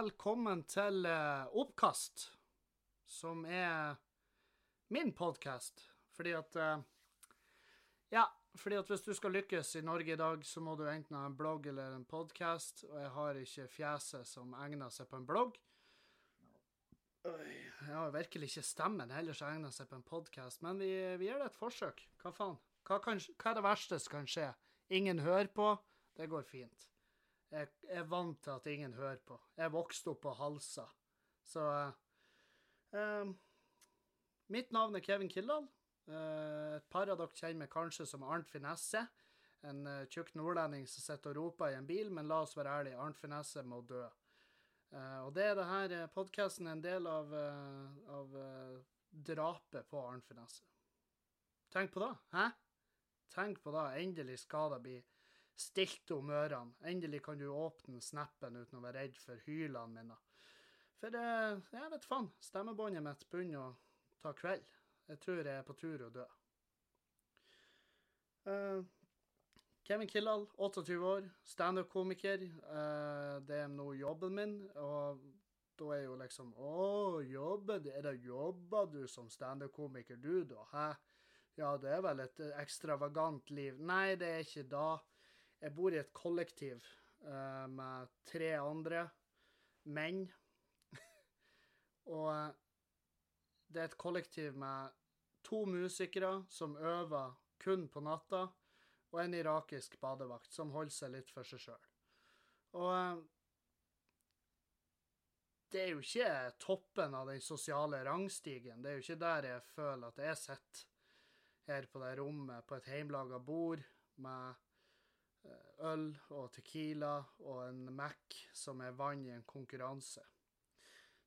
Velkommen til eh, Oppkast, som er min podkast. Fordi at eh, Ja, fordi at hvis du skal lykkes i Norge i dag, så må du enten ha en blogg eller en podkast, og jeg har ikke fjeset som egner seg på en blogg. Jeg har virkelig ikke stemmen heller som egner seg på en podkast, men vi, vi gjør det et forsøk. Hva faen? Hva, kan, hva er det verste som kan skje? Ingen hører på. Det går fint. Jeg er vant til at ingen hører på. Jeg vokste opp på Halsa. Så eh, eh, Mitt navn er Kevin Kildahl. Eh, et par av dere kjenner meg kanskje som Arnt Finesse. En eh, tjukk nordlending som sitter og roper i en bil, men la oss være ærlige, Arnt Finesse må dø. Eh, og det er det her eh, podkasten en del av, av drapet på Arnt Finesse. Tenk på det, hæ? Tenk på det. Endelig skal det bli stilt om ørene. Endelig kan du åpne snappen uten å være redd for hylene mine. For eh, jeg vet faen, stemmebåndet mitt begynner å ta kveld. Jeg tror jeg er på tur å dø. Eh, Kevin Kildahl, 28 år, standup-komiker. Eh, det er nå jobben min, og da er jo liksom Å, jobber Er det jobber du som standup-komiker, du, da? Hæ? Ja, det er vel et ekstravagant liv. Nei, det er ikke da. Jeg bor i et kollektiv uh, med tre andre menn. og eh, det er et kollektiv med to musikere som øver kun på natta, og en irakisk badevakt som holder seg litt for seg sjøl. Og uh, det er jo ikke toppen av den sosiale rangstigen. Det er jo ikke der jeg føler at jeg sitter her på det rommet på et hjemmelaga bord med øl og tequila og en Mac som er vann i en konkurranse.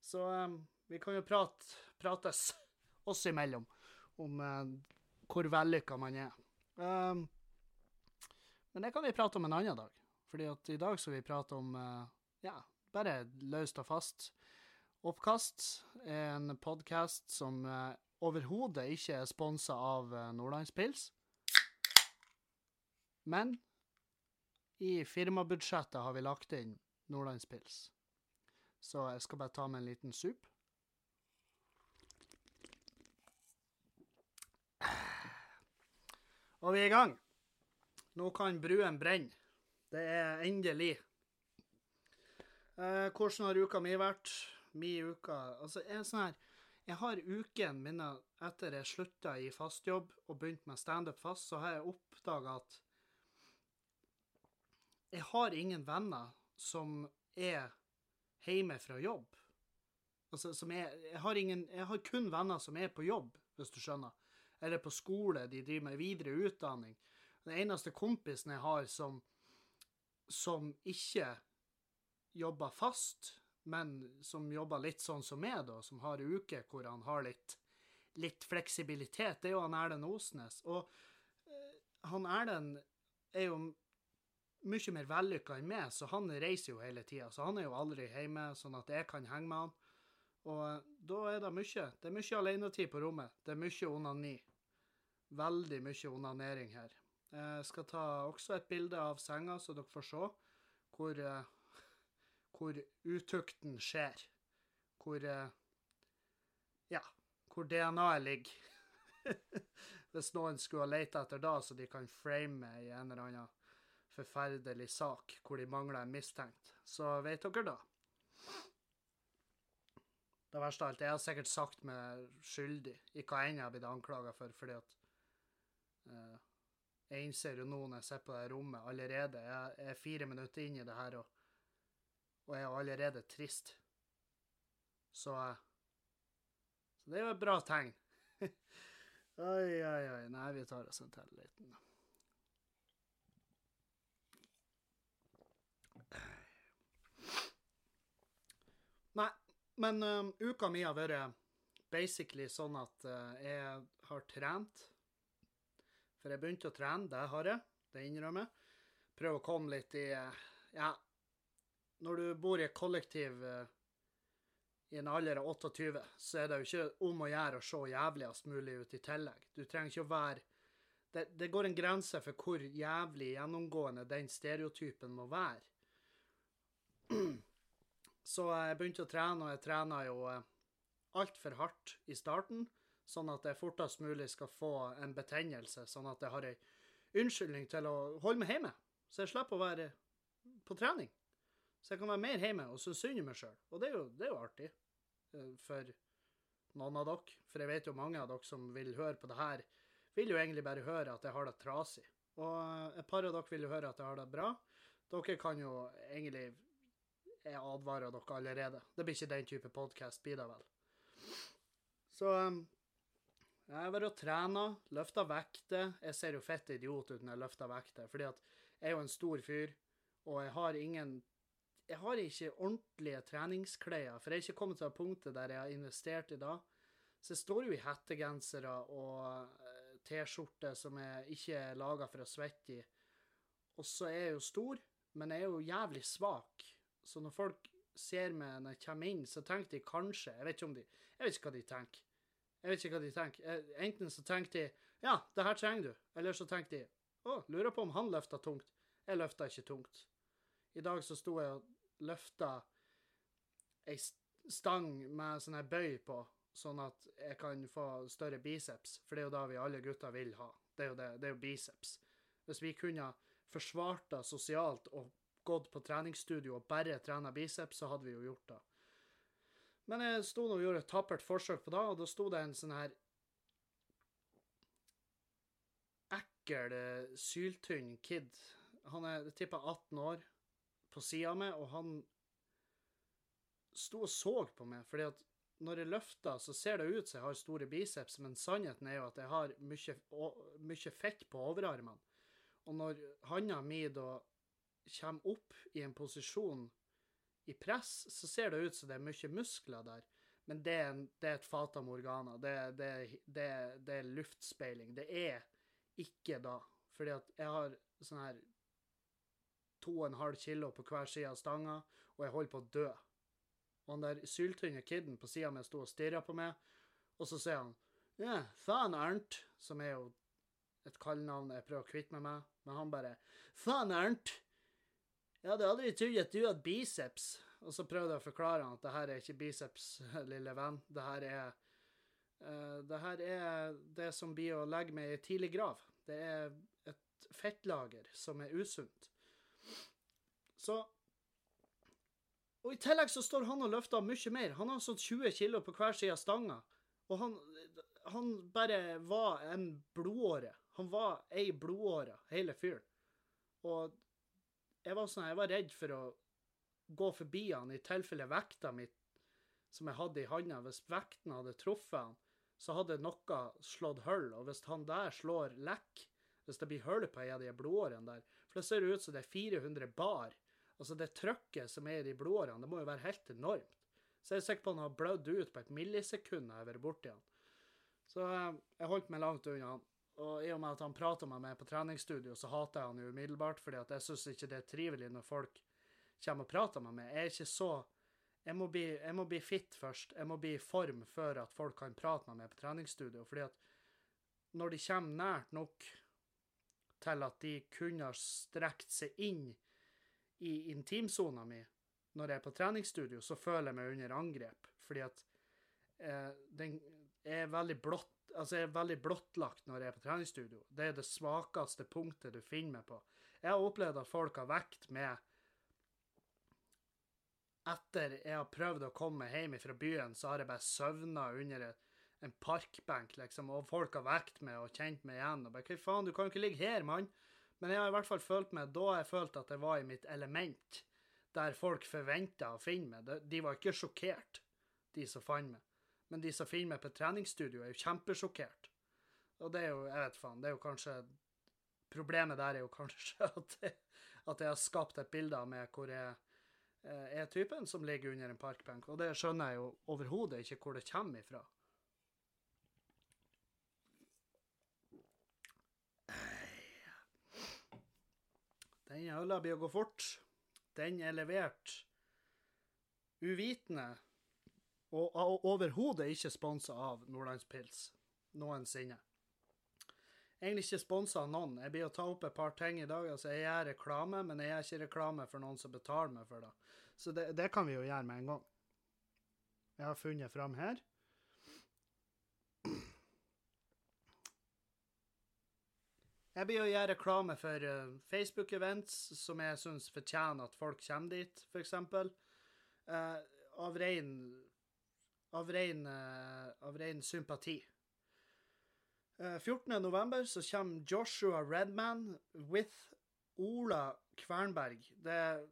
Så um, vi kan jo prate, prates oss imellom om uh, hvor vellykka man er. Um, men det kan vi prate om en annen dag. Fordi at i dag skal vi prate om uh, ja, bare løst og fast. Oppkast er en podkast som uh, overhodet ikke er sponsa av eh, Nordlandspils. Men i firmabudsjettet har vi lagt inn Nordlandspils. Så jeg skal bare ta med en liten sup. Og vi er i gang. Nå kan bruen brenne. Det er endelig. Eh, hvordan har uka mi vært? Mi uka Altså, jeg er sånn her Jeg har uken mine etter jeg slutta i fastjobb og begynte med standup fast, så har jeg oppdaga at jeg har ingen venner som er hjemme fra jobb. Altså, som er, jeg, har ingen, jeg har kun venner som er på jobb, hvis du skjønner. Eller på skole, de driver med videre utdanning. Den eneste kompisen jeg har som, som ikke jobber fast, men som jobber litt sånn som meg, da, som har uker hvor han har litt, litt fleksibilitet, det er jo han Erlend Osnes. Og øh, han Erlend er jo mye mer vellykka enn meg, så han reiser jo hele tida. Så han er jo aldri hjemme, sånn at jeg kan henge med han. Og eh, da er det mye. Det er mye alenetid på rommet. Det er mye onani. Veldig mye onanering her. Jeg skal ta også et bilde av senga, så dere får se hvor, eh, hvor utukten skjer. Hvor eh, Ja, hvor DNA-et ligger. Hvis noen skulle ha leita etter da, så de kan frame meg i en eller annen forferdelig sak hvor de mangler en mistenkt, så vet dere da. Det verste av alt, jeg har sikkert sagt meg skyldig i hva enn jeg har blitt anklaga for, fordi at uh, Jeg innser jo nå når jeg sitter på det rommet allerede jeg er fire minutter inn i det her, og, og jeg er allerede trist. Så, uh, så det er jo et bra tegn. oi, oi, oi. Nei, vi tar oss en til liten. Nei, men um, uka mi har vært basically sånn at uh, jeg har trent. For jeg begynte å trene, det har jeg, det innrømmer jeg. Prøve å komme litt i uh, Ja, når du bor i et kollektiv uh, i en alder av 28, så er det jo ikke om å gjøre å se jævligst mulig ut i tillegg. Du trenger ikke å være det, det går en grense for hvor jævlig gjennomgående den stereotypen må være. Så jeg begynte å trene, og jeg trener jo eh, altfor hardt i starten, sånn at jeg fortest mulig skal få en betennelse, sånn at jeg har ei unnskyldning til å holde meg hjemme. Så jeg slipper å være på trening. Så jeg kan være mer hjemme og synes synd i meg sjøl. Og det er, jo, det er jo artig eh, for noen av dere. For jeg vet jo mange av dere som vil høre på det her, vil jo egentlig bare høre at jeg har det trasig. Og eh, et par av dere vil jo høre at jeg har det bra. Dere kan jo egentlig Jeg advarer dere allerede. Det blir ikke den type podkast, blir det vel. Så um, jeg har vært og trena, løfta vekter. Jeg ser jo fett idiot ut når jeg løfter vekter, fordi at jeg er jo en stor fyr, og jeg har ingen Jeg har ikke ordentlige treningsklær, for jeg er ikke kommet til det punktet der jeg har investert i det. Så jeg står jo i hettegensere og eh, T-skjorte som jeg ikke er laga for å svette i. Og så er jeg jo stor, men jeg er jo jævlig svak. Så når folk ser meg når jeg kommer inn, så tenker de kanskje Jeg vet ikke de Jeg vet ikke hva de tenker. Jeg vet ikke hva de tenker. Eh, enten så tenker de ja, det her trenger du, eller så tenker de å, lurer på om han løfta tungt. Jeg løfta ikke tungt. I dag så sto jeg og løfta ei stang med sånn her bøy på, sånn at jeg kan få større biceps, for det er jo da vi alle gutter vil ha. Det er jo det, det er jo biceps. Hvis vi kunne forsvart det sosialt og gått på treningsstudio og bare trena biceps, så hadde vi jo gjort det. Men jeg sto og gjorde et tappert forsøk på det, og da sto det en sånn her ekkel, eh, syltynn kid. Han er tippa 18 år, på sida av meg, og han sto og så på meg, fordi at når jeg løfter, så ser det ut som jeg har store biceps, men sannheten er jo at jeg har mye, mye fett på overarmene. Og når handa mi da kommer opp i en posisjon i press, så ser det ut som det er mye muskler der. Men det er, en, det er et fata morgana. Det, det, det, er luftspeiling. Det er ikke da. Fordi at jeg har sånn her to og en halv kilo på hver side av stanga, og jeg holder på å dø. Og han der syltynne kiden på sida mi sto og stirra på meg, og så sier han ja, faen, Ernt, som er jo et kallenavn jeg prøver å kvitte meg med, men han bare faen, Arnt, jeg hadde aldri trodd at du hadde biceps. Og så prøvde jeg å forklare han at det her er ikke biceps, lille venn. Det her er uh, Det her er det som blir å legge meg i tidlig grav. Det er et fettlager som er usunt. Så Og i tillegg så står han og løfter mye mer. Han har sånn 20 kilo på hver side av stanga. Og han, han bare var en blodåre. Han var ei blodåre, hele fyren. Og jeg var sånn, jeg var redd for å gå forbi han i tilfelle vekta mi som jeg hadde i handa, hvis vekten hadde truffet han, så hadde noe slått hull. Og hvis han der slår lekk, hvis det blir hull på en av de blodårene der For det ser ut som det er 400 bar. Altså det trykket som er i de blodårene, det må jo være helt enormt. Så jeg er sikker på han har blødd ut på et millisekund da jeg har vært borti han. Så eh, jeg holdt meg langt unna han. Og i og med at han prater med meg på treningsstudio, så hater jeg han jo umiddelbart, fordi at jeg syns ikke det er trivelig når folk kommer og prater med meg. Jeg er ikke så jeg må, bli, jeg må bli fit først. Jeg må bli i form før at folk kan prate med meg på treningsstudio. fordi at når de kommer nært nok til at de kunne ha strekt seg inn i intimsona mi når jeg er på treningsstudio, så føler jeg meg under angrep. Fordi at eh, den er veldig blått altså jeg er veldig blottlagt når jeg er på treningsstudio. Det er det svakeste punktet du finner meg på. Jeg har opplevd at folk har vekt med Etter jeg har prøvd å komme hjem fra byen, så har jeg bare søvna under en parkbenk, liksom, og folk har vekt meg og kjent meg igjen. og bare, Hva faen, du kan jo ikke ligge her, mann. Men jeg har i hvert fall følt meg, da har jeg følt at jeg var i mitt element, der folk forventa å finne meg. De var ikke sjokkert, de som fant meg. Men de som finner meg på treningsstudio, er jo kjempesjokkert. Og det er jo, jeg vet faen, det er jo kanskje Problemet der er jo kanskje at jeg, at jeg har skapt et bilde av meg hvor jeg eh, er typen som ligger under en parkbenk. Og det skjønner jeg jo overhodet ikke hvor det kommer ifra. Den øla blir å gå fort. Den er levert uvitende og overhodet ikke sponsa av Nordlandspils noensinne. egentlig ikke sponsa av noen. Jeg blir å ta opp et par ting i dag. altså Jeg gjør reklame, men jeg gjør ikke reklame for noen som betaler meg for det. Så det, det kan vi jo gjøre med en gang. Jeg har funnet fram her. Jeg blir å gjøre reklame for uh, Facebook-events som jeg syns fortjener at folk kommer dit, f.eks. Uh, av ren av ren, uh, av ren sympati. Uh, 14.11. så kommer Joshua Redman with Ola Kvernberg. Det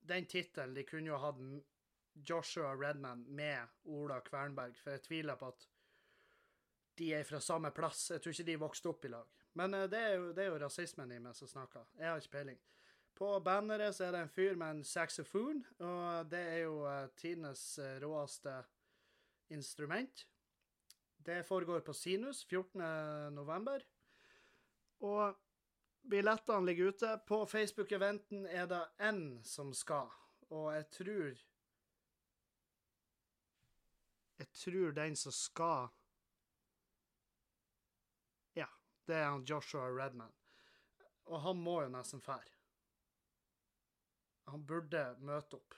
Den tittelen De kunne jo hatt Joshua Redman med Ola Kvernberg, for jeg tviler på at de er fra samme plass. Jeg tror ikke de vokste opp i lag. Men uh, det, er jo, det, er jo, rasismen i meg som snakker. Jeg har ikke peiling. På banneret så er det en fyr med en saxofon, og det er jo uh, tidenes uh, råeste instrument. Det foregår på Sinus 14.11. Og billettene ligger ute. På Facebook-eventen er det én som skal, og jeg tror Jeg tror den som skal Ja, det er han Joshua Redman. Og han må jo nesten fære. Han burde møte opp.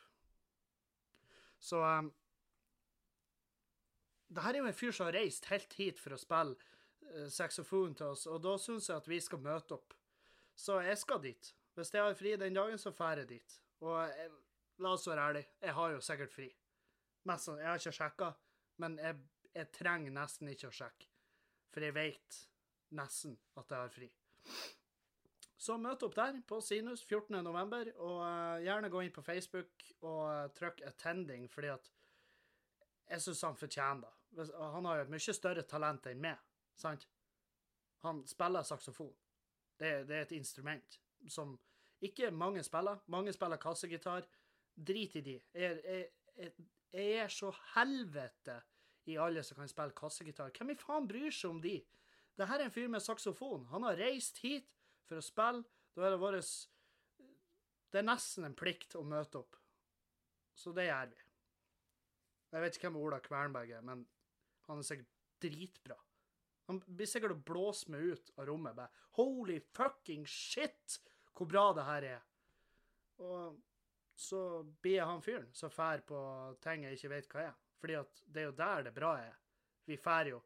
Så um, det her er jo en fyr som har reist helt hit for å spille uh, saxofon til oss, og da syns jeg at vi skal møte opp. Så jeg skal dit. Hvis jeg har fri den dagen, så drar jeg dit. Og jeg, la oss være ærlige, jeg har jo sikkert fri. Mest sånn, Jeg har ikke sjekka, men jeg, jeg, trenger nesten ikke å sjekke. For jeg vet nesten at jeg har fri. Så møt opp der på Sinus 14.11, og uh, gjerne gå inn på Facebook og uh, trykk 'attending', fordi at jeg syns han fortjener det. Han har jo et mye større talent enn meg, sant? Han spiller saksofon. Det, det, er et instrument som ikke mange spiller. Mange spiller kassegitar. Drit i de. Jeg, jeg, jeg, jeg er så helvete i alle som kan spille kassegitar. Hvem i faen bryr seg om de? Det her er en fyr med saksofon. Han har reist hit for å spille. Da er det vår Det er nesten en plikt å møte opp. Så det gjør vi. Jeg vet ikke hvem Ola Kvernberg er, men han er sikkert dritbra. Han blir sikkert å blåse meg ut av rommet. Bare, Holy fucking shit, hvor bra det her er. Og så blir jeg han fyren som fær på ting jeg ikke vet hva er. Fordi at det er jo der det bra er. Vi fær jo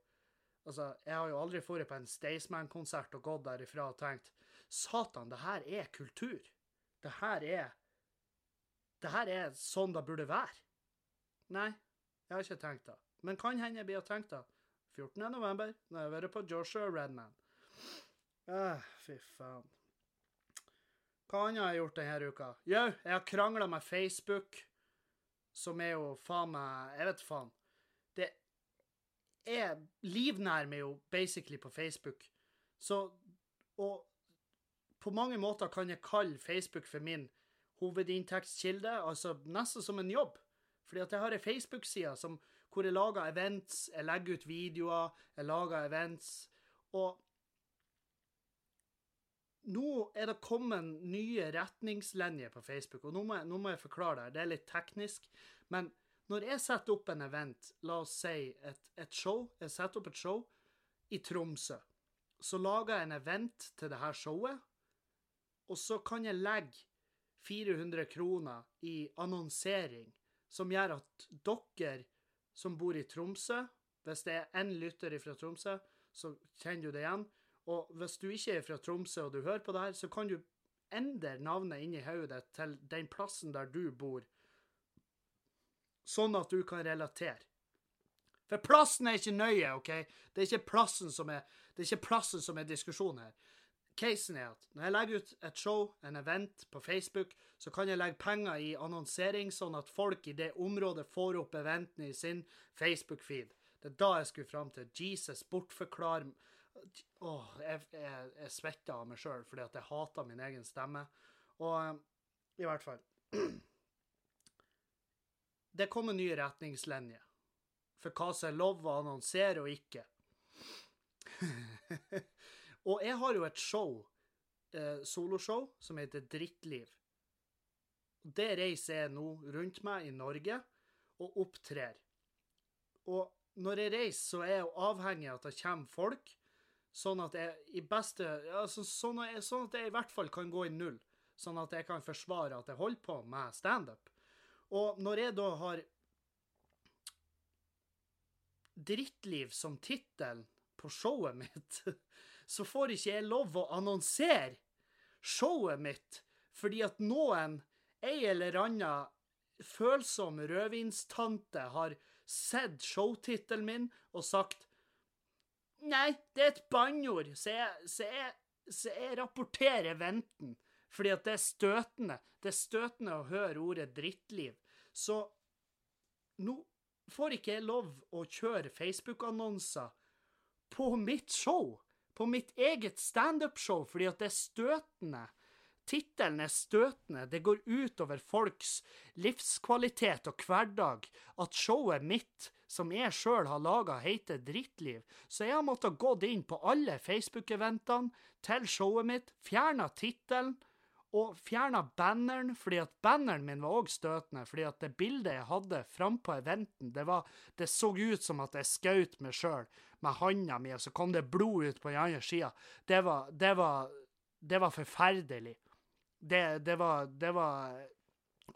Altså, jeg har jo aldri vært på en Staysman-konsert og gått derifra og tenkt Satan, det her er kultur. Det her er Det her er sånn det burde være. Nei, jeg har ikke tenkt det. Men kan hende jeg blir å tenke det. 14. november, når jeg har vært på Joshua Redman. Ah, fy faen. Hva annet har jeg gjort denne uka? Jau, jeg har krangla med Facebook, som er jo faen meg Jeg vet faen. Det er livnær meg jo basically på Facebook. Så Og på mange måter kan jeg kalle Facebook for min hovedinntektskilde, altså nesten som en jobb. Fordi at jeg har ei Facebook-side hvor jeg lager events, jeg legger ut videoer, jeg lager events. Og nå er det kommet nye retningslinjer på Facebook, og nå må, jeg, nå må jeg forklare det. Det er litt teknisk. Men når jeg setter opp en event, la oss si et, et show, jeg setter opp et show i Tromsø, så lager jeg en event til det her showet, og så kan jeg legge 400 kroner i annonsering som gjør at dere som bor i Tromsø Hvis det er én lytter fra Tromsø, så kjenner du det igjen. Og hvis du ikke er fra Tromsø og du hører på det her, så kan du endre navnet inni hodet ditt til den plassen der du bor, sånn at du kan relatere. For plassen er ikke nøye, OK? Det er ikke plassen som er, er plassen som er diskusjonen her. Casen er at når jeg legger ut et show, en event, på Facebook, så kan jeg legge penger i annonsering, sånn at folk i det området får opp eventen i sin Facebook-feed. Det er da jeg skulle fram til. Jesus, bortforklar Åh, jeg, jeg, jeg svetter av meg sjøl fordi at jeg hater min egen stemme. Og um, i hvert fall Det kommer nye retningslinjer for hva som er lov å annonsere og ikke. Og jeg har jo et show, eh, soloshow, som heter Drittliv. Det reiser jeg nå rundt meg i Norge og opptrer. Og når jeg reiser, så er jeg jo avhengig av at det kommer folk Sånn at jeg i beste altså, sånn, at jeg, sånn at jeg i hvert fall kan gå i null. Sånn at jeg kan forsvare at jeg holder på med standup. Og når jeg da har Drittliv som tittel på showet mitt, så får ikke jeg lov å annonsere showet mitt fordi at noen, ei eller anna følsom rødvinstante, har sett showtittelen min og sagt Nei, det er et banneord, så så, så jeg rapporterer venten. Fordi at det er støtende. Det er støtende å høre ordet drittliv. Så nå får ikke jeg lov å kjøre Facebook-annonser på mitt show. På mitt eget standup-show, fordi at det er støtende. Tittelen er støtende, det går utover folks livskvalitet og hverdag. At showet mitt, som jeg sjøl har laga, heter Drittliv, så jeg har måttet gått inn på alle Facebook-eventene til showet mitt, fjerna tittelen og fjerna banneren, fordi at banneren min var òg støtende, fordi at det bildet jeg hadde frampå eventen, det, var, det så ut som at jeg skjøt meg sjøl med handa mi, og så kom det blod ut på den andre sida. Det det det var forferdelig det, det, var, det var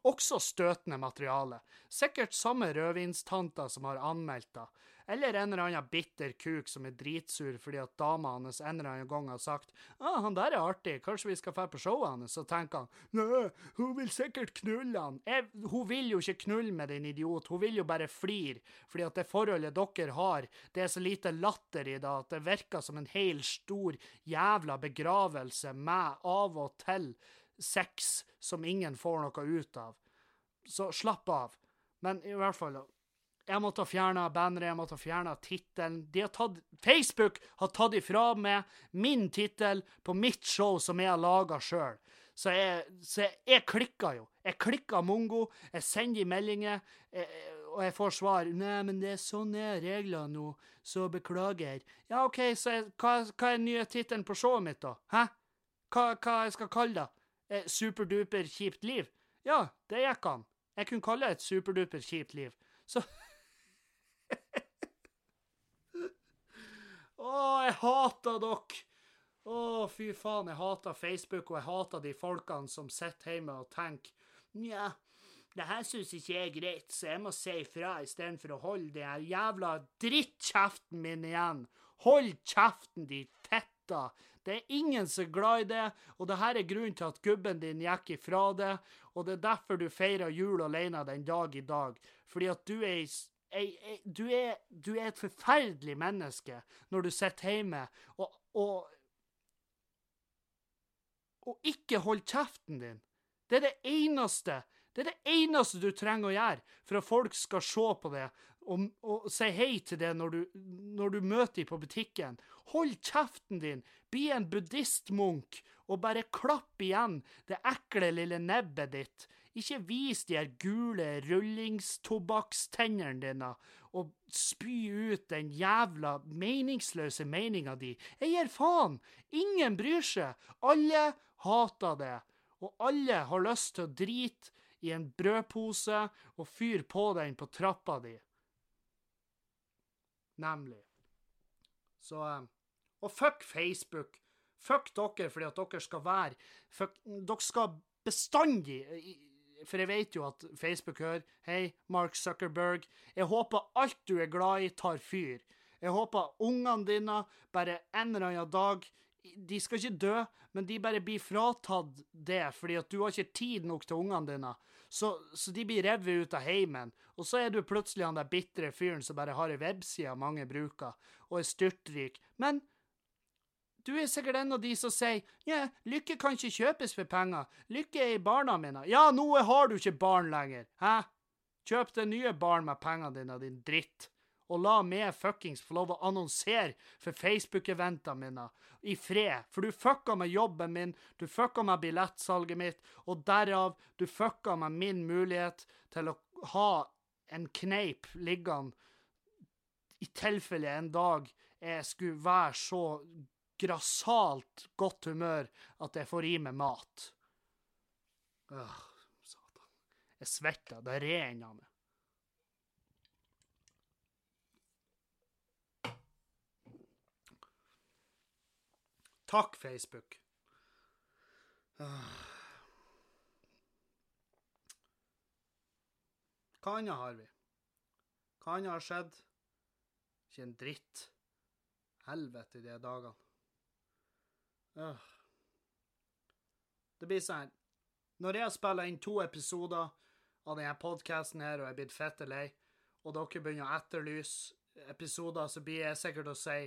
også støtende materiale. Sikkert samme rødvinstanter som har anmeldt det. Eller en eller annen bitter kuk som er dritsur fordi at dama hans en eller annen gang har sagt ah, 'Han der er artig, kanskje vi skal dra på showet hans?' Så tenker han 'Nei, hun vil sikkert knulle han'. Jeg, hun vil jo ikke knulle med din idiot, hun vil jo bare flire. Fordi at det forholdet dere har, det er så lite latter i det at det virker som en hel stor jævla begravelse med av og til sex som ingen får noe ut av. Så slapp av. Men i hvert fall Jeg måtte ha fjerna banneret, jeg måtte ha fjerna tittelen. Facebook har tatt ifra meg min tittel på mitt show som jeg har laga sjøl. Så jeg, så jeg, klikka jo. Jeg klikka mongo, jeg sender de meldinger, jeg, og jeg får svar. 'Nei, men det er sånn er regler nå, så beklager'. Ja, OK, så jeg, hva, hva er nye tittelen på showet mitt, da? Hæ? Hva, hva jeg skal kalle det? eh, superduper kjipt liv. Ja, det gikk an. Jeg kunne kalle det et superduper kjipt liv. Så Å, jeg hater dere! Å, fy faen, jeg hater Facebook, og jeg hater de folkene som sitter hjemme og tenker Nja, det her syns ikke jeg er greit, så jeg må si ifra istedenfor å holde den jævla drittkjeften min igjen. Hold kjeften, de fitta! Det er ingen som er glad i det, og det her er grunnen til at gubben din gikk ifra det, og det er derfor du feirer jul alene den dag i dag. Fordi at du er du er, du er, et forferdelig menneske når du sitter hjemme og, og, og ikke holder kjeften din. Det er det eneste det er det eneste du trenger å gjøre for at folk skal se på det og, og si hei til det når du, når du møter dem på butikken. Hold kjeften din, bli en buddhistmunk og bare klapp igjen det ekle lille nebbet ditt. Ikke vis de her gule rullingstobakkstennene dine og spy ut den jævla meningsløse meninga di. Jeg gir faen! Ingen bryr seg! Alle hater det. Og alle har lyst til å drite i en brødpose og fyr på den på trappa di. Nemlig. Så eh, Og fuck Facebook. Fuck dere fordi at dere skal være fuck, Dere skal bestandig For jeg vet jo at Facebook hører Hei, Mark Zuckerberg. Jeg håper alt du er glad i, tar fyr. Jeg håper ungene dine bare en eller annen dag de skal ikke dø, men de bare blir fratatt det, fordi at du har ikke tid nok til ungene dine. Så, så de blir revet ut av heimen, og så er du plutselig han der bitre fyren som bare har ei webside mange bruker, og er styrtrik. Men du er sikkert en av de som sier ja, lykke kan ikke kjøpes for penger, lykke er i barna mine. Ja, nå har du ikke barn lenger, hæ? Kjøp det nye barn med pengene dine, din dritt og la meg fuckings få lov å annonsere for Facebook-eventene mine i fred. For du fucka med jobben min, du fucka med billettsalget mitt, og derav du fucka med min mulighet til å ha en kneip liggende i tilfelle en dag jeg skulle være så grassat godt humør at jeg får i meg mat. Åh, satan. Jeg svetter. Det renner av meg. Takk, Facebook. Hva annet har vi? Hva annet har skjedd? Ikke en dritt. Helvete de dagene. Det blir sånn Når jeg har spilla inn to episoder av denne podkasten her, og er blitt fette lei, og dere begynner å etterlyse episoder, så blir jeg sikkert å si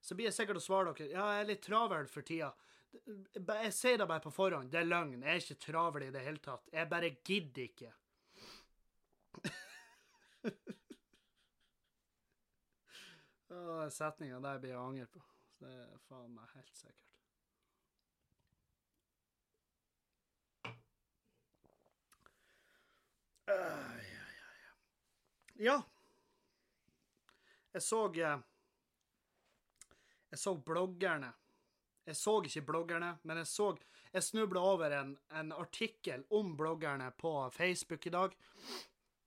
Så blir jeg sikkert å svare dere ja, jeg er litt travel for tida. Jeg sier det bare på forhånd. Det er løgn. Jeg er ikke travel i det hele tatt. Jeg bare gidder ikke. Setninga der blir jeg angre på. Det er faen meg helt sikkert. Uh, ja, ja, ja. ja. Jeg så eh, Jeg så bloggerne. Jeg så ikke bloggerne, men jeg så Jeg snubla over en, en, artikkel om bloggerne på Facebook i dag,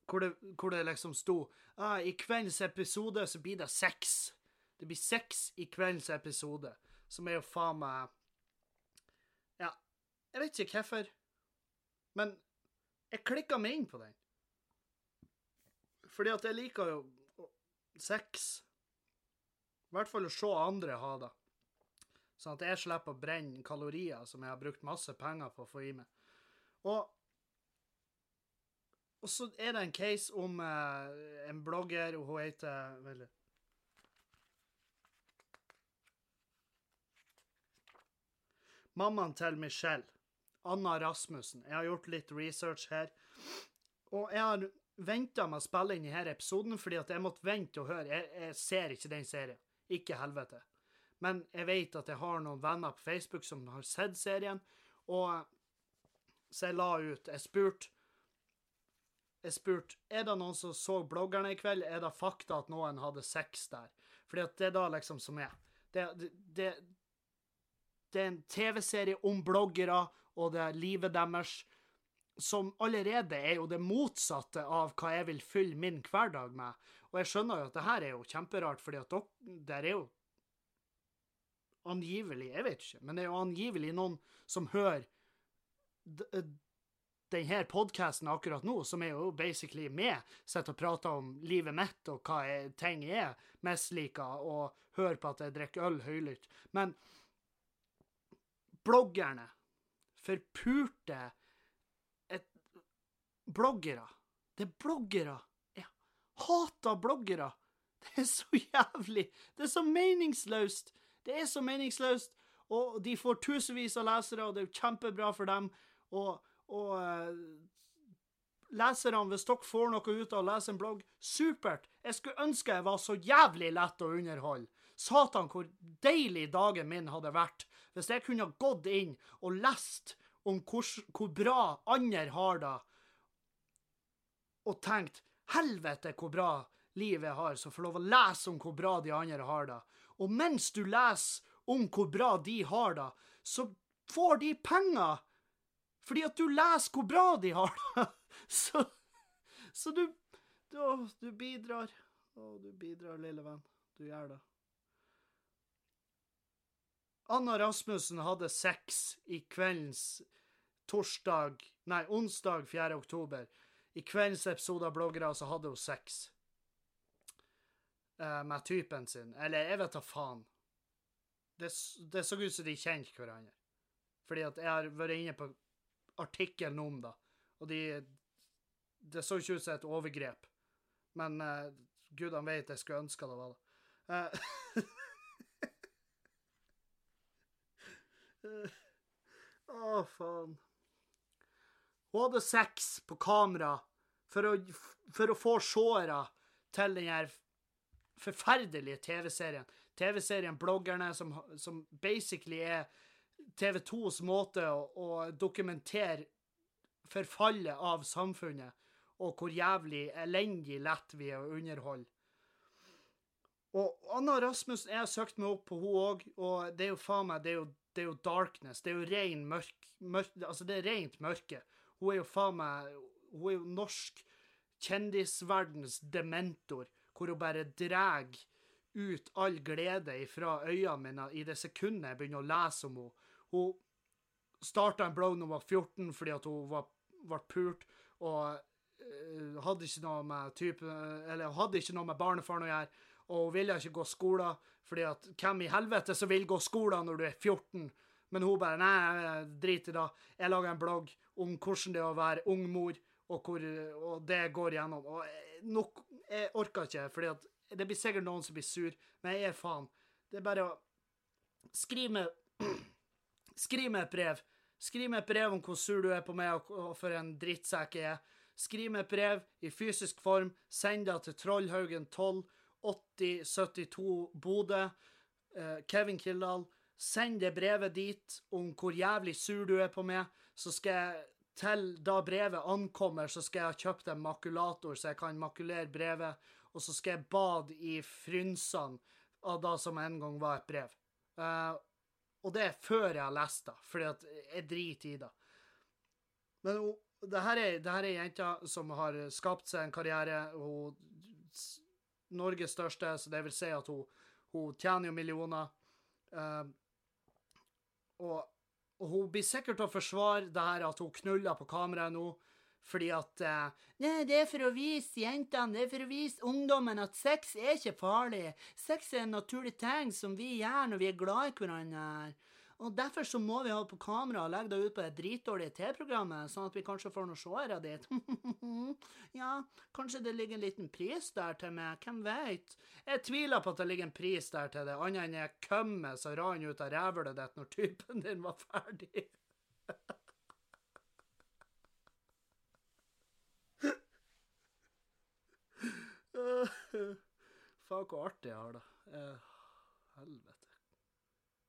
hvor det, hvor det liksom sto ah, I kveldens episode så blir det seks. Det blir seks i kveldens episode, som er jo faen meg Ja, jeg vet ikke hvorfor, men jeg klikka meg inn på den. Fordi at jeg liker jo sex. I hvert fall å se andre ha det. Sånn at jeg slipper å brenne kalorier som jeg har brukt masse penger på å få i meg. Og, og så er det en case om eh, en blogger, og hun heter vel, Mammaen til Michelle, Anna Rasmussen. Jeg har gjort litt research her. Og jeg har venta med å spille inn denne episoden fordi at jeg måtte vente og høre. Jeg, jeg, ser ikke den serien. Ikke helvete. Men jeg vet at jeg har noen venner på Facebook som har sett serien, og så jeg la ut Jeg spurte jeg spurte er det noen som så bloggerne i kveld. Er det fakta at noen hadde sex der? Fordi at det er da liksom som er. Det, det, det, det er en TV-serie om bloggere og det livet deres som allerede er jo det motsatte av hva jeg vil fylle min hverdag med. Og jeg skjønner jo at det her er jo kjemperart, fordi at der er jo angivelig Jeg vet ikke, men det er jo angivelig noen som hører eh, denne podkasten akkurat nå, som er jo basically meg, sitter og prater om livet mitt og hva jeg, ting jeg misliker, og hører på at jeg drikker øl høylytt. Men bloggerne forpurte bloggere. Det er bloggere. Jeg hater bloggere. Det er så jævlig. Det er så meningsløst. Det er så meningsløst. Og de får tusenvis av lesere, og det er kjempebra for dem. Og, og uh, leserne, hvis dere får noe ut av å lese en blogg, supert. Jeg skulle ønske jeg var så jævlig lett å underholde. Satan, hvor deilig dagen min hadde vært hvis jeg kunne gått inn og lest om hvor, hvor bra andre har det, og tenkt helvete hvor bra livet har, så får lov å lese om hvor bra de andre har det. Og mens du leser om hvor bra de har det, så får de penger fordi at du leser hvor bra de har det. Så, så du, du, du bidrar. Å, du bidrar, lille venn. Du gjør det. Anna Rasmussen hadde sex i kveldens torsdag, nei, onsdag 4. oktober. I kveldens episode av Bloggere så hadde hun sex uh, med typen sin. Eller jeg vet da faen. Det, det, så ut som de kjente hverandre. Fordi at jeg har vært inne på artikkelen om det, og de Det så ikke ut som et overgrep. Men uh, gudene vet jeg skulle ønske det var det. Uh, Å, oh, faen. Hun hadde sex på kamera for å, for å få seere til den her forferdelige TV-serien. TV-serien Bloggerne, som, som, basically er TV2s måte å, å, dokumentere forfallet av samfunnet, og hvor jævlig elendig lett vi er å underholde. Og Anna Rasmussen, jeg har søkt meg opp på hun òg, og det er jo faen meg det er jo, det er jo darkness. Det er jo ren mørk, mørk Altså, det er rent mørke. Hun er jo faen meg Hun er jo norsk kjendisverdens dementor, hvor hun bare drar ut all glede fra øynene mine i det sekundet jeg begynner å lese om henne. Hun starta en blogg da hun var 14 fordi at hun ble pult, og uh, hadde ikke noe med type, eller hadde ikke noe med barnefaren å gjøre. Og hun ville ikke gå skolen, fordi at hvem i helvete som vil gå skolen når du er 14? Men hun bare Nei, drit i det. Jeg lager en blogg om hvordan det er å være ung mor, og, hvor, og det går gjennom. Og jeg, nok, jeg orker ikke, for det blir sikkert noen som blir sur, men jeg er faen. Det er bare å Skriv meg Skriv meg et brev. Skriv meg et brev om hvor sur du er på meg, og for en drittsekk jeg er. Skriv meg et brev i fysisk form. Send det til Trollhaugen 12 8072 Bodø. Uh, Kevin Kildahl. Send det brevet dit om hvor jævlig sur du er på meg, så skal jeg til da brevet ankommer, så skal jeg ha kjøpt en makulator, så jeg kan makulere brevet, og så skal jeg bade i frynsene av det som en gang var et brev. Uh, og det er før jeg har lest det, fordi jeg driter i det. Men hun, det her er, det jenta som har skapt seg en karriere. Hun Norges største, så det vil si at hun, hun tjener jo millioner. Uh, og, og, hun blir sikkert til å forsvare det her at hun knuller på kameraet nå, fordi at uh, Nei, det er for å vise jentene, det er for å vise ungdommen at sex er ikke farlig. Sex er en naturlig ting som vi gjør når vi er glad i hverandre. Og Derfor så må vi ha på kamera og legge det ut på det dritdårlige T-programmet, sånn at vi kanskje får noen seere dit. ja, kanskje det ligger en liten pris der til meg, hvem veit? Jeg tviler på at det ligger en pris der til det, annet enn jeg kømmet som rant ut av rævhølet ditt når typen din var ferdig. Faen, hvor artig jeg har det. Uh, helvete.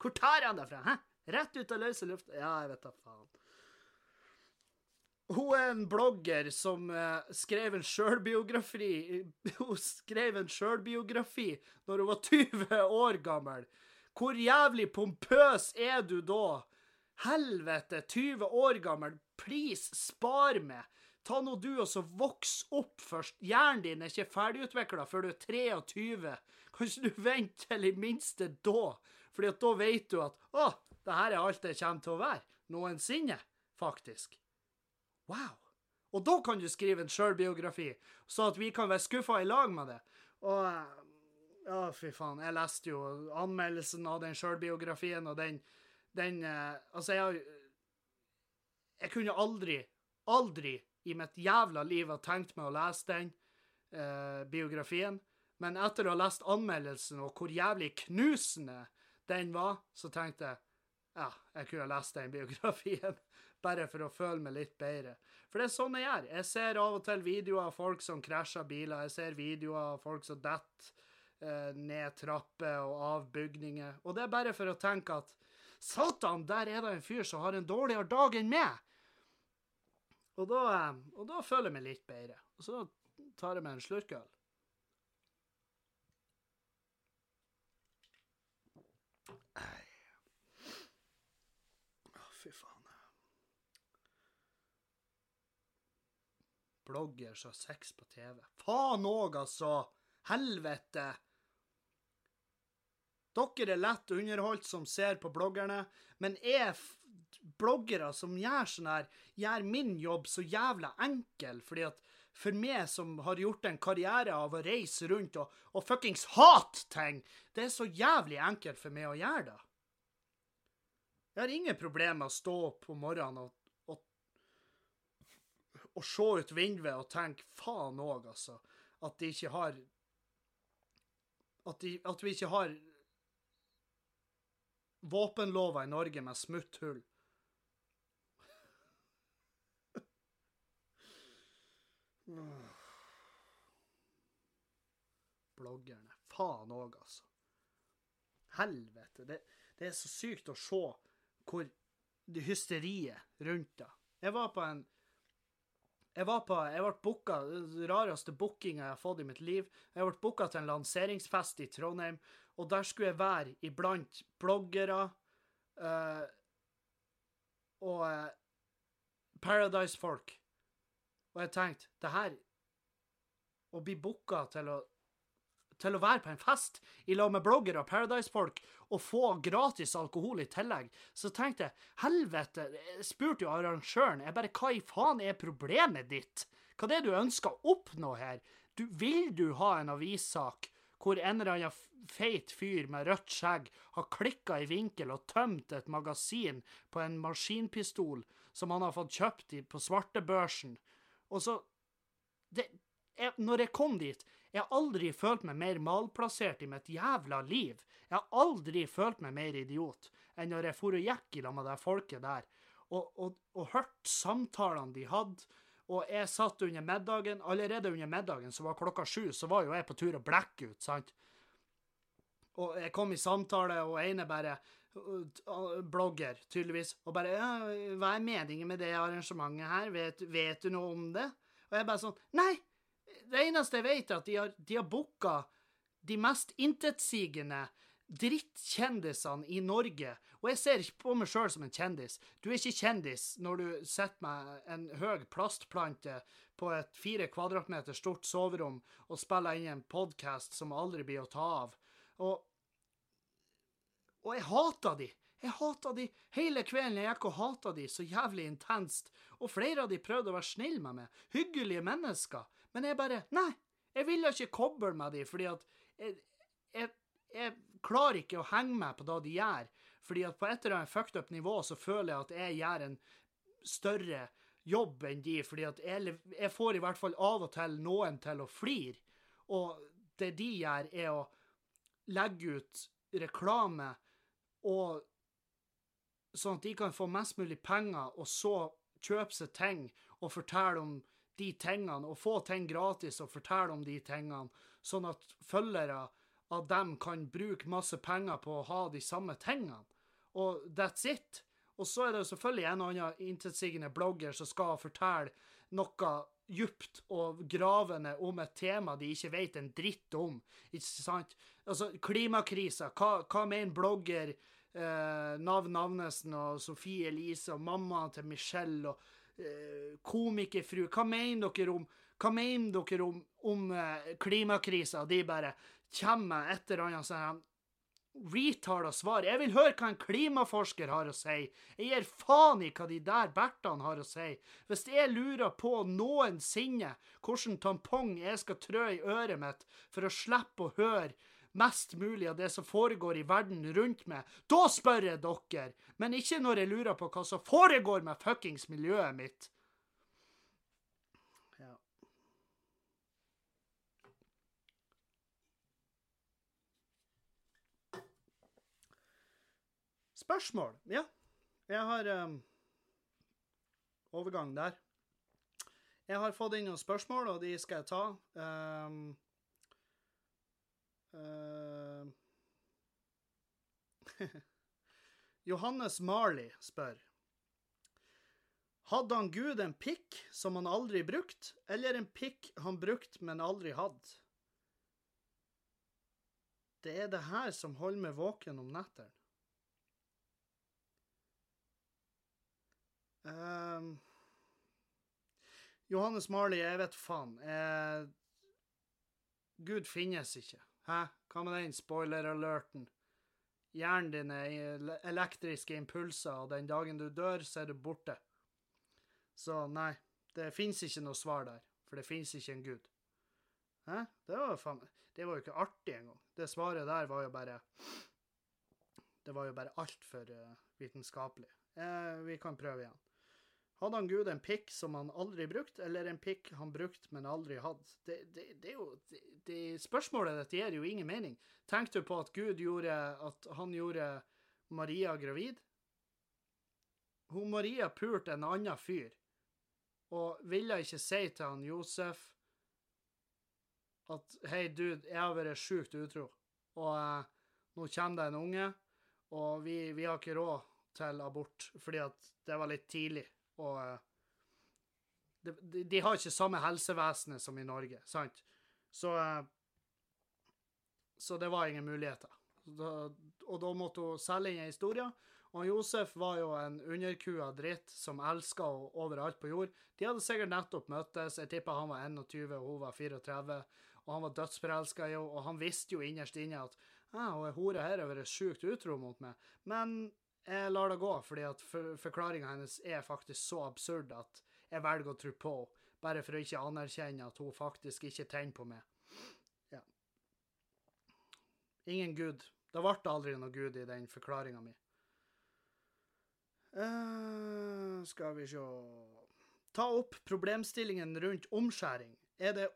Hvor tar han det fra? Hæ? Rett ut av løse lufta? Ja, jeg vet da faen. Hun er en blogger som uh, skrev en sjølbiografi Hun skrev en sjølbiografi når hun var 20 år gammel. Hvor jævlig pompøs er du da? Helvete, 20 år gammel. Please, spar meg. Ta nå du og så voks opp først. Hjernen din er ikke ferdigutvikla før du er 23. Kan ikke du vente til i minste da? Fordi at da vet du at å, det her er alt det kommer til å være. Noensinne, faktisk. Wow. Og da kan du skrive en sjølbiografi, så at vi kan være skuffa i lag med det. Og Å, fy faen. Jeg leste jo anmeldelsen av den sjølbiografien, og den, den eh, Altså, jeg har Jeg kunne aldri, aldri i mitt jævla liv ha tenkt meg å lese den eh, biografien. Men etter å ha lest anmeldelsen og hvor jævlig knusende den var, så tenkte jeg ja, jeg kunne lest den biografien. Bare for å føle meg litt bedre. For det er sånn jeg gjør. Jeg ser av og til videoer av folk som krasjer biler. Jeg ser videoer av folk som detter eh, ned trapper og av bygninger. Og det er bare for å tenke at Satan, der er det en fyr som har en dårligere dag enn meg! Og da, eh, og da føler jeg meg litt bedre. Og så tar jeg meg en slurk øl. Blogger som har sex på TV. Faen òg, altså! Helvete! Dere er lett underholdt som ser på bloggerne, men er bloggere som gjør sånn her, gjør min jobb så jævla enkel, fordi at for meg som har gjort en karriere av å reise rundt og, og fuckings hate ting, det er så jævlig enkelt for meg å gjøre det. Jeg har ingen problemer med å stå opp om morgenen og, og se ut vinduet og tenke faen òg, altså. At de ikke har at, de, at vi ikke har våpenlover i Norge med smutthull. Bloggerne. Faen òg, altså. Helvete. Det, det, er så sykt å se hvor det hysteriet rundt det. Jeg var på en jeg var på, jeg ble booka, rareste bookinga jeg har fått i mitt liv. Jeg ble booka til en lanseringsfest i Trondheim, og der skulle jeg være iblant bloggere uh, og uh, Paradise-folk. Og jeg tenkte det her Å bli booka til å til å være på en fest i lag med bloggere og Paradise-folk og få gratis alkohol i tillegg. Så tenkte jeg helvete, jeg spurte jo arrangøren jeg bare, hva i faen er problemet ditt? Hva er det du ønsker å oppnå her? Du, vil du ha en avissak hvor en eller annen feit fyr med rødt skjegg har klikka i vinkel og tømt et magasin på en maskinpistol som han har fått kjøpt på svartebørsen? Og så det, jeg, Når jeg kom dit Jeg har aldri følt meg mer malplassert i mitt jævla liv. Jeg har aldri følt meg mer idiot enn når jeg for og gikk i lag med det folket der, og, og, og hørte samtalene de hadde. Og jeg satt under middagen. Allerede under middagen, som var klokka sju, så var jo jeg på tur å blekke ut, sant? Og jeg kom i samtale, og ene bare Blogger, tydeligvis. Og bare ja, 'Hva er meningen med det arrangementet her? Vet, vet du noe om det?' Og jeg bare sånn Nei! Det eneste jeg vet, er at de har, de har booka de mest intetsigende drittkjendisene i Norge. Og jeg ser ikke på meg sjøl som en kjendis. Du er ikke kjendis når du setter meg en høy plastplante på et fire kvadratmeter stort soverom og spiller inn en podkast som aldri blir å ta av. Og, og jeg hater de. Jeg hata de hele kvelden. Jeg gikk og hata de så jævlig intenst. Og flere av de prøvde å være snille med meg. Hyggelige mennesker. Men jeg bare Nei, jeg vil ikke koble med de, fordi at jeg, jeg, jeg klarer ikke å henge meg på det de gjør. Fordi at på et eller annet fucked up nivå så føler jeg at jeg gjør en større jobb enn de, fordi at jeg, jeg får i hvert fall av og til noen til å flire. Og det de gjør, er å legge ut reklame og sånn at de kan få mest mulig penger, og så kjøpe seg ting og fortelle om de tingene, og få ting gratis og fortelle om de tingene, sånn at følgere av dem kan bruke masse penger på å ha de samme tingene. Og that's it. Og så er det selvfølgelig en og annen intetsigende blogger som skal fortelle noe djupt og gravende om et tema de ikke vet en dritt om. Ikke sant? Altså, klimakrisa. Hva, hva mener blogger eh, Nav Navnesen og Sofie Elise og mammaen til Michelle og komikerfru. Hva mener dere om hva mener dere om, om eh, klimakrisa? De bare kommer med et eller annet sånt retarda svar. Jeg vil høre hva en klimaforsker har å si. Jeg gir faen i hva de der bertene har å si. Hvis jeg lurer på noensinne hvilken tampong jeg skal trø i øret mitt for å slippe å høre mest mulig av det som foregår i verden rundt meg. Da spør jeg dere, men ikke når jeg lurer på hva som foregår med fuckings miljøet mitt. Spørsmål? Ja. Jeg har um, overgang der. Jeg har fått inn noen spørsmål, og de skal jeg ta. Um, Uh, Johannes Marley spør Hadde han Gud en pikk som han aldri brukt, eller en pikk han brukt, men aldri hadde? Det er det her som holder meg våken om nettene. Uh, Johannes Marley, jeg vet faen. Uh, Gud finnes ikke. Hæ? Hva med den spoiler-alerten? Hjernen din er elektriske impulser, og den dagen du dør, så er du borte. Så nei, det fins ikke noe svar der, for det fins ikke en gud. Hæ? Det var, faen, det var jo ikke artig engang. Det svaret der var jo bare Det var jo bare altfor uh, vitenskapelig. Eh, vi kan prøve igjen. Hadde han Gud en pikk som han aldri brukte, eller en pikk han brukte, men aldri hadde? Det, det, det jo, det, spørsmålet dette gir jo ingen mening. Tenk du på at Gud gjorde At han gjorde Maria gravid? Hun Maria pulte en annen fyr, og ville ikke si til han Josef at hei, dude, jeg har vært sjukt utro, og eh, nå kommer det en unge, og vi, vi har ikke råd til abort fordi at det var litt tidlig. Og eh, de, de, har ikke samme helsevesenet som i Norge, sant? Så eh, Så det var ingen muligheter. Og da måtte hun selge inn historien, Og Josef var jo en underkua dritt som elska henne overalt på jord. De hadde sikkert nettopp møttes. Jeg tipper han var 21 og hun var 34. Og han var dødsforelska i henne, og han visste jo innerst inne at ah, hun hora her har vært sjukt utro mot meg. Men jeg lar det gå, fordi at for, forklaringa hennes er faktisk så absurd at jeg velger å tro på henne. Bare for å ikke anerkjenne at hun faktisk ikke tenner på meg. Ja. Ingen gud. Det ble aldri noe gud i den forklaringa mi. Uh, skal vi se Ta opp problemstillingen rundt omskjæring. Er, det,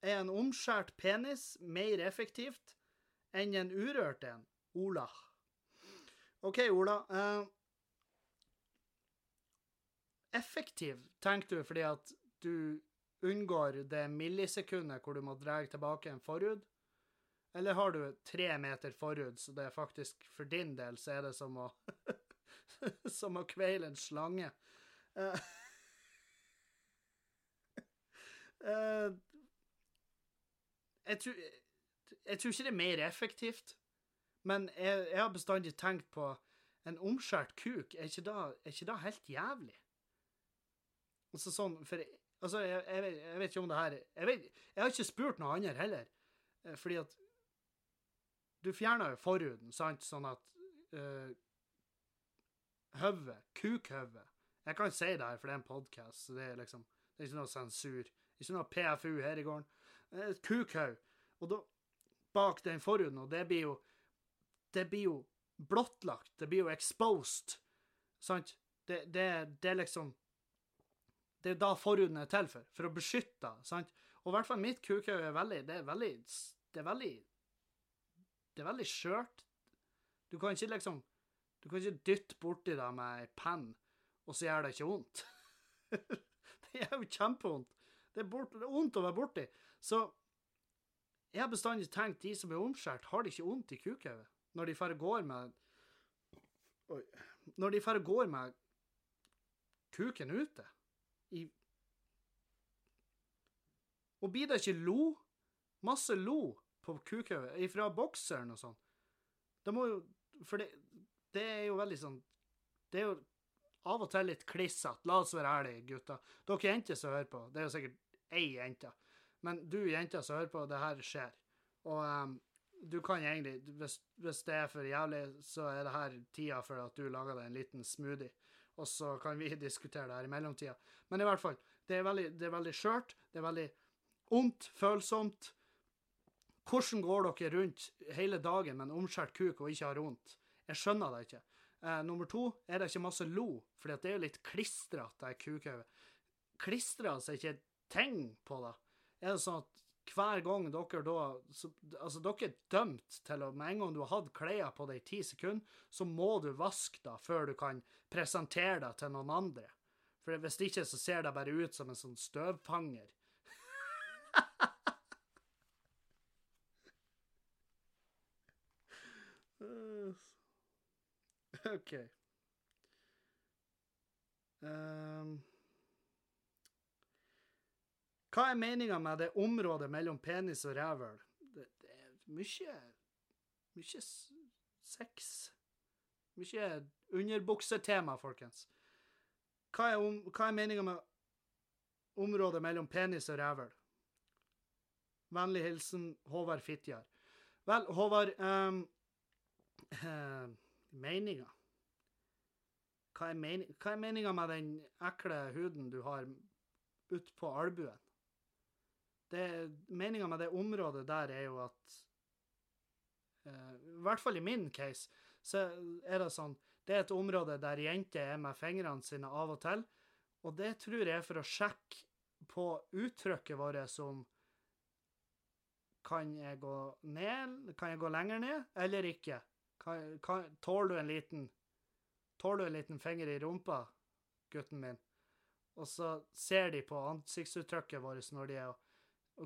er en omskjært penis mer effektivt enn en urørt en? Ola. OK, Ola. Uh, effektiv, tenker du fordi at du unngår det millisekundet hvor du må dra tilbake en forhud? Eller har du tre meter forhud, så det er faktisk for din del så er det som å Som å kveile en slange. Uh, uh, jeg, tror, jeg tror ikke det er mer effektivt, men jeg, jeg har bestandig tenkt på en omskjært kuk, er ikke da, er ikke da helt jævlig? Altså sånn, for Altså, jeg, jeg, jeg, vet ikke om det her jeg, vet, jeg har ikke spurt noe annet heller, eh, fordi at du fjerner jo forhuden, sant, sånn at uh, Høvet, kukhøvet Jeg kan si det her, for det er en podkast, så det er liksom Det er ikke noe sensur. Ikke noe PFU her i gården. Et kukhaug. Og da Bak den forhuden, og det blir jo Det blir jo blottlagt. Det blir jo exposed. Sant? Det, det, det er liksom det er da forhuden er til for. For å beskytte. sant? Og i hvert fall mitt kukhaug er veldig Det er veldig Det er veldig Det er veldig skjørt. Du kan ikke liksom Du kan ikke dytte borti det med ei penn, og så gjør det ikke vondt. det gjør jo kjempevondt. Det er, bort, det er vondt å være borti. Så jeg har bestandig tenkt de som er omskåret, har de ikke vondt i kukhauget når de bare går med Oi. Når de bare går med kuken ute i Og blir det ikke lo? Masse lo på kukhauget fra bokseren og sånn. Det må jo For det, det er jo veldig sånn Det er jo av og til litt klissete. La oss være ærlige, gutter. Dere jenter som hører på, det er jo sikkert ei jente. Men du jenter som hører på, det her skjer. Og um, du kan egentlig, hvis, hvis, det er for jævlig, så er det her tida for at du lager deg en liten smoothie og så kan vi diskutere det her i mellomtida. Men i hvert fall, det er veldig, skjørt, det er veldig ondt, følsomt. Hvordan går dere rundt hele dagen med en omskjært kuk og ikke har vondt? Jeg skjønner det ikke. Eh, nummer to, er det ikke masse lo? For det er jo litt klistrete, det kukhauget. Klistrer seg ikke ting på det? Er det sånn at hver gang dere da så, Altså, dere er dømt til å Med en gang du har hatt klærne på deg i ti sekunder, så må du vaske da før du kan presentere deg til noen andre. For hvis ikke, så ser det bare ut som en sånn støvfanger. OK. Um hva er meninga med det området mellom penis og rævhøl? Det, det, er mye Mye sex. Mye underbuksetema, folkens. Hva er, om, er meninga med området mellom penis og rævhøl? Vennlig hilsen Håvard Fitjar. Vel, Håvard um, uh, Meninga? Hva er, mening, hva er meninga med den ekle huden du har utpå albuen? Meninga med det området der er jo at uh, I hvert fall i min case, så er det sånn Det er et område der jenter er med fingrene sine av og til, og det tror jeg er for å sjekke på uttrykket vårt som Kan jeg gå ned? Kan jeg gå lenger ned, eller ikke? Kan, kan, tåler du en liten Tåler du en liten finger i rumpa, gutten min? Og så ser de på ansiktsuttrykket vårt når de er og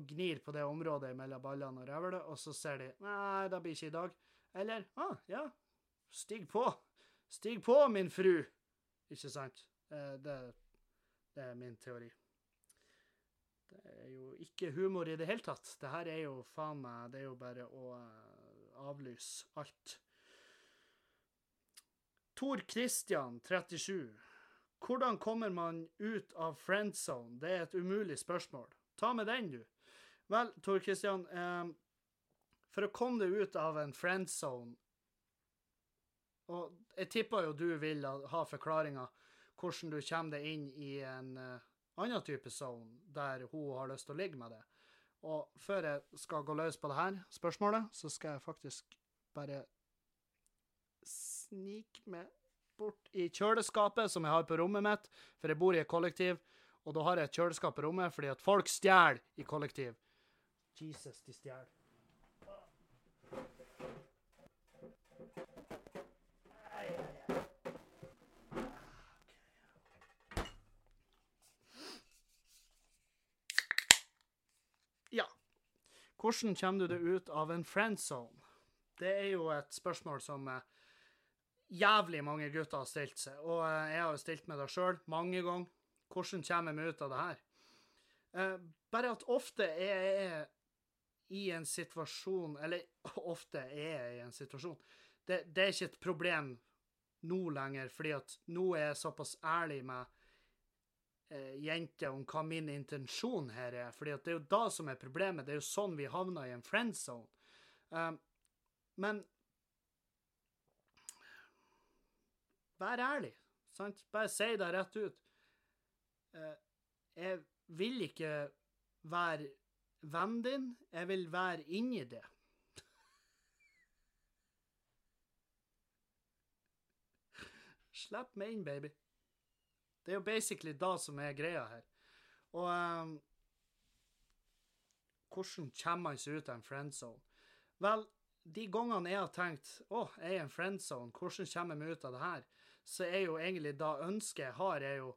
gnir på det området mellom ballene og revlet, og så ser de Nei, det blir ikke i dag. Eller ah, ja, stig på. Stig på, min fru. Ikke sant? Eh, det, det er min teori. Det er jo ikke humor i det hele tatt. Det her er jo faen meg Det er jo bare å uh, avlyse alt. Tor Christian, 37. Hvordan kommer man ut av friend zone? Det er et umulig spørsmål. Ta med den, du. Vel, Tor Christian, eh, for å komme deg ut av en friend zone Og jeg tipper jo du vil ha forklaringa hvordan du kommer deg inn i en uh, annen type zone der hun har lyst til å ligge med deg. Og før jeg skal gå løs på det her spørsmålet, så skal jeg faktisk bare snike meg bort i kjøleskapet som jeg har på rommet mitt, for jeg bor i et kollektiv, og da har jeg et kjøleskap på rommet fordi at folk stjeler i kollektiv. Jesus, de stjeler. Ja. Hvordan kommer du deg ut av en friend zone? Det er jo et spørsmål som eh, jævlig mange gutter har stilt seg, og eh, jeg har jo stilt meg det sjøl mange ganger. Hvordan kommer jeg meg ut av det her? Eh, bare at ofte er jeg i en situasjon Eller ofte er jeg i en situasjon. Det, det er ikke et problem nå lenger, fordi at nå er jeg såpass ærlig med eh, jenter om hva min intensjon her er. fordi at det er jo da som er problemet. Det er jo sånn vi havner i en friend zone. Um, men Vær ærlig. Sant? Bare si det rett ut. Uh, jeg vil ikke være vennen din, jeg vil være inni det. Slipp meg inn, baby. Det er jo basically da som er greia her. Og um, hvordan kommer man seg ut av en friend zone? Vel, de gangene jeg har tenkt å, jeg er en friend zone, hvordan kommer jeg meg ut av det her? så er jo egentlig da ønsket jeg har, er jo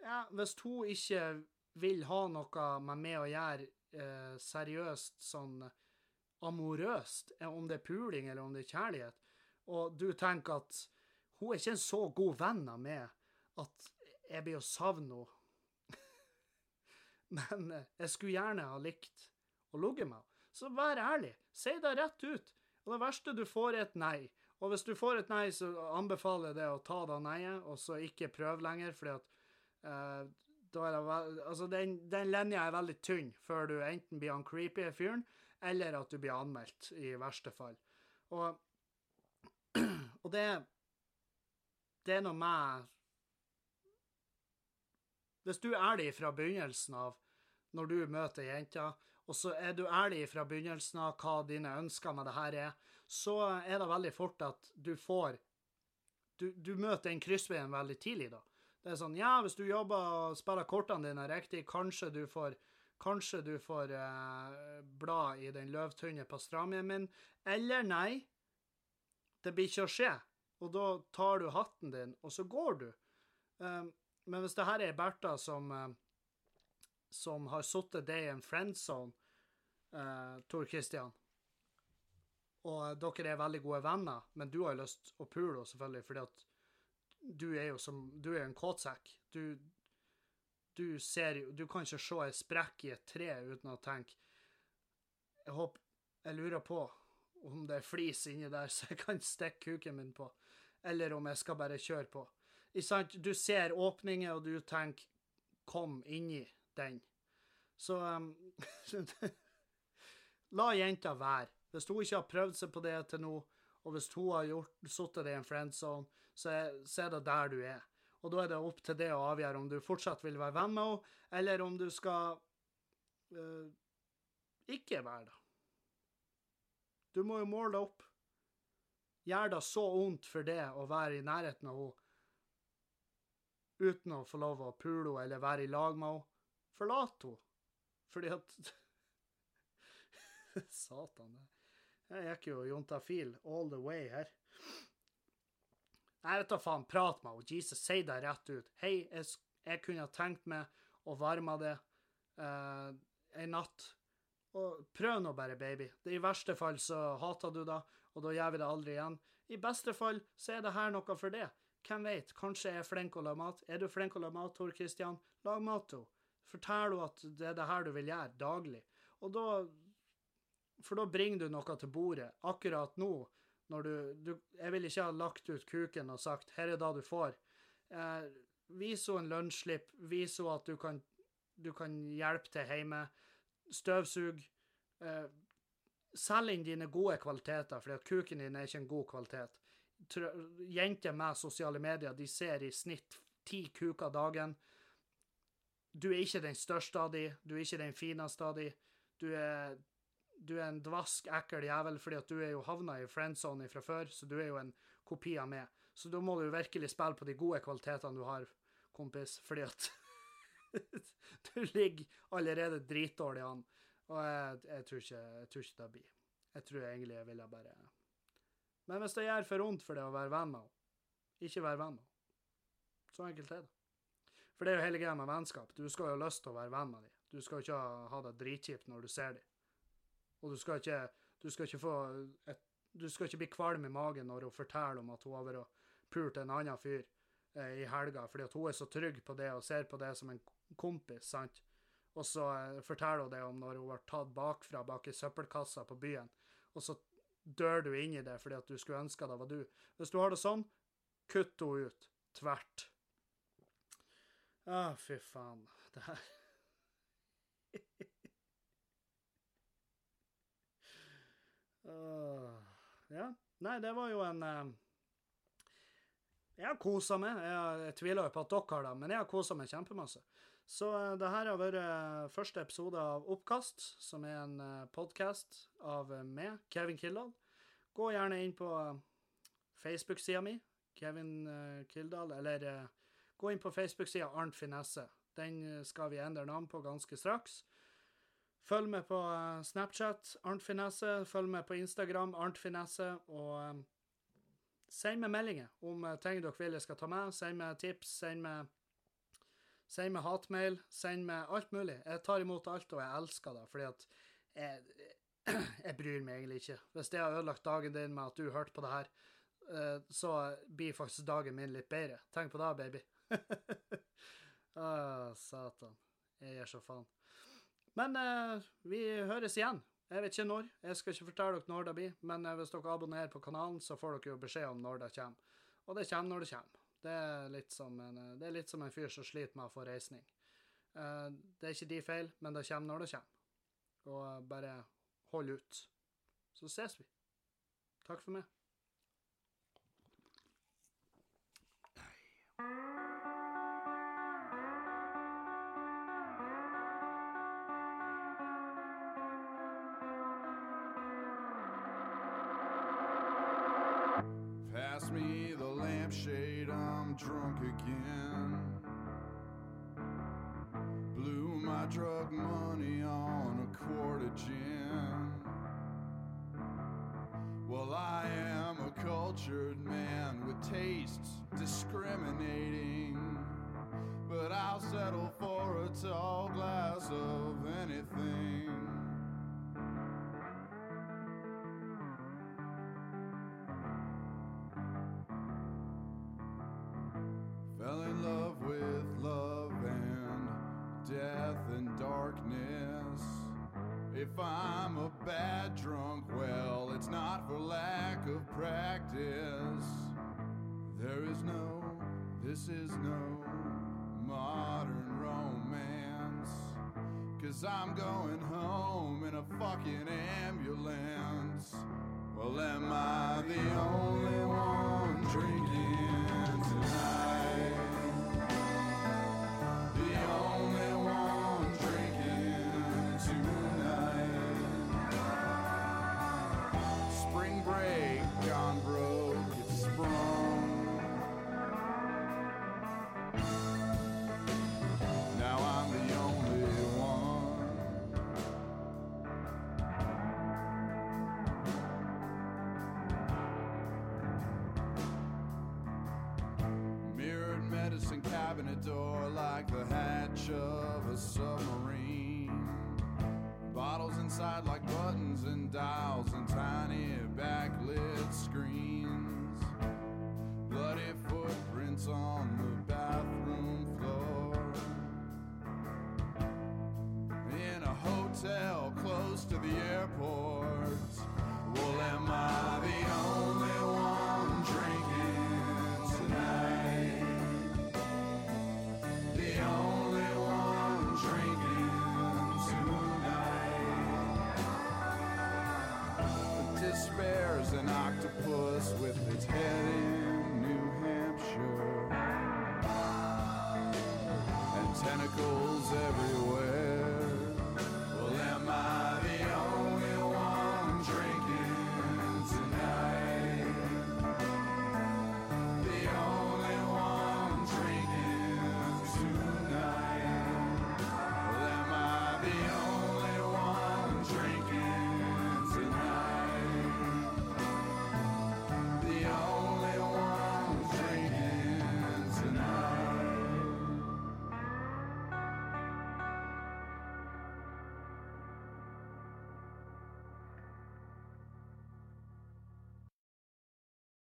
ja, Hvis hun ikke vil ha noe med meg å gjøre eh, seriøst, sånn amorøst, eh, om det er puling eller om det er kjærlighet, og du tenker at hun er ikke en så god venn av meg at jeg blir å savne henne Men eh, jeg skulle gjerne ha likt å ligge med henne. Så vær ærlig. Si det rett ut. Og det verste du får, er et nei. Og hvis du får et nei, så anbefaler jeg det å ta det neiet, og så ikke prøve lenger, fordi at uh, da er det vel, altså den, den linja er veldig tynn før du enten blir han creepy fyren, eller at du blir anmeldt, i verste fall. Og, og det Det er noe med Hvis du er det fra begynnelsen av, når du møter jenta, og så er du ærlig fra begynnelsen av hva dine ønsker med det her er, så er det veldig fort at du får Du, du møter den kryssveien veldig tidlig, da. Det er sånn Ja, hvis du jobber og spiller kortene dine riktig, kanskje du får Kanskje du får eh, bla i den løvtynne pastramien min. Eller nei, det blir ikke å skje. Og da tar du hatten din, og så går du. Um, men hvis det her er Bertha som uh, som har sittet deg i en friendzone, uh, Tor Christian, og dere er veldig gode venner, men du har lyst å pule henne, selvfølgelig, fordi at du er jo som Du er en kåtsekk. Du, du ser jo Du kan ikke se ei sprekk i et tre uten å tenke Jeg håper Jeg lurer på om det er flis inni der så jeg kan stikke kuken min på, eller om jeg skal bare kjøre på. Du ser åpninger, og du tenker 'kom inni den'. Så um, La jenta være. Hvis hun ikke har prøvd seg på det til nå, og hvis hun har sittet i en friendzone, så er, så er det der du er. Og da er det opp til det å avgjøre om du fortsatt vil være venn med henne, eller om du skal uh, ikke være det. Du må jo måle deg opp. Gjør det så vondt for det å være i nærheten av henne uten å få lov å pule henne eller være i lag med henne. Forlat henne. Fordi at Satan. Jeg gikk jo jontafil all the way her. Jeg vet da faen, prat med henne. Jesus, si det rett ut. Hei, jeg, jeg kunne tenkt meg å varme det uh, en natt. Og prøv nå bare, baby. I verste fall så hater du det, og da gjør vi det aldri igjen. I beste fall så er det her noe for det. Hvem vet, kanskje jeg er flink å lage mat. Er du flink å lage mat, Tor Christian? Lag mat til henne. Fortell henne at det er det her du vil gjøre daglig. Og da for da bringer du noe til bordet. Akkurat nå, Når du, du Jeg vil ikke ha lagt ut kuken og sagt 'her er det du får'. Eh, vis henne en lønnsslipp. Vis henne at du kan, du kan hjelpe til hjemme. Støvsug. Eh, Selg inn dine gode kvaliteter, at kuken din er ikke en god kvalitet. Jenter med sosiale medier de ser i snitt ti kuker dagen. Du er ikke den største av de, du er ikke den fineste av de. Du er, du er en dvask, ekkel jævel, fordi at du er jo havna i friendzone fra før, så du er jo en kopi av meg. Så da må du jo virkelig spille på de gode kvalitetene du har, kompis, fordi at du ligger allerede dritdårlig an. Og jeg, jeg, tror ikke, jeg tror ikke det blir. Jeg tror egentlig jeg ville bare Men hvis det gjør for vondt for deg å være venn med henne, ikke være venn med henne. Så enkelt er det. For det er jo hele greia med vennskap. Du skal jo ha lyst til å være venn med dem. Du skal jo ikke ha, det dritkjipt når du ser dem. Og du skal ikke, du skal ikke få et, Du skal ikke bli kvalm i magen når hun forteller om at hun har vært pult en annen fyr eh, i helga, fordi at hun er så trygg på det og ser på det som en kompis, sant? Og så eh, forteller hun det om når hun ble tatt bakfra bak i søppelkassa på byen, og så dør du inn i det fordi at du skulle ønske det var du. Hvis du har det sånn, kutt henne ut. Tvert. Å, fy faen. Det her Åh, Ja. Nei, det var jo en uh, Jeg har kosa meg. Jeg, jeg tviler jo på at dere har det, men jeg har kosa meg kjempemasse. Så uh, det her har vært eh, første episode av Oppkast, som er en uh, podkast av meg, Kevin Kildahl. Gå gjerne inn på uh, Facebook-sida mi, Kevin uh, Kildahl, eller gå inn på Facebook-sida Arnt Finesse. Den skal vi endre navn på ganske straks. Følg med på eh, Snapchat, Arnt Finesse. Følg med på Instagram, Arnt Finesse. Og eh, send meg meldinger om eh, ting dere vil jeg skal ta med. Send meg tips. Send meg, send meg hatmail. Send meg alt mulig. Jeg tar imot alt, og jeg elsker det. Fordi at jeg, jeg bryr meg egentlig ikke. Hvis det har ødelagt dagen din med at du hørte på det her, så blir faktisk dagen min litt bedre. Tenk på det, baby. Å, satan. Jeg gir så faen. Men eh, vi høres igjen. Jeg vet ikke når. Jeg skal ikke fortelle dere når det blir, men eh, hvis dere abonnerer på kanalen, så får dere jo beskjed om når det kommer. Og det kommer når det kommer. Det er litt som en, eh, litt som en fyr som sliter med å få reisning. Eh, det er ikke de feil, men det kommer når det kommer. Og eh, bare hold ut. Så ses vi. Takk for meg. Drunk again. Blew my drug money on a quart of gin. Well, I am a cultured man with tastes discriminating. This is no modern romance. Cause I'm going home in a fucking ambulance. Well, am I the only one drinking tonight? Medicine cabinet door like the hatch of a submarine. Bottles inside like buttons and dials and tiny backlit screens. Bloody footprints on the bathroom floor. In a hotel close to the airport. Tentacles everywhere.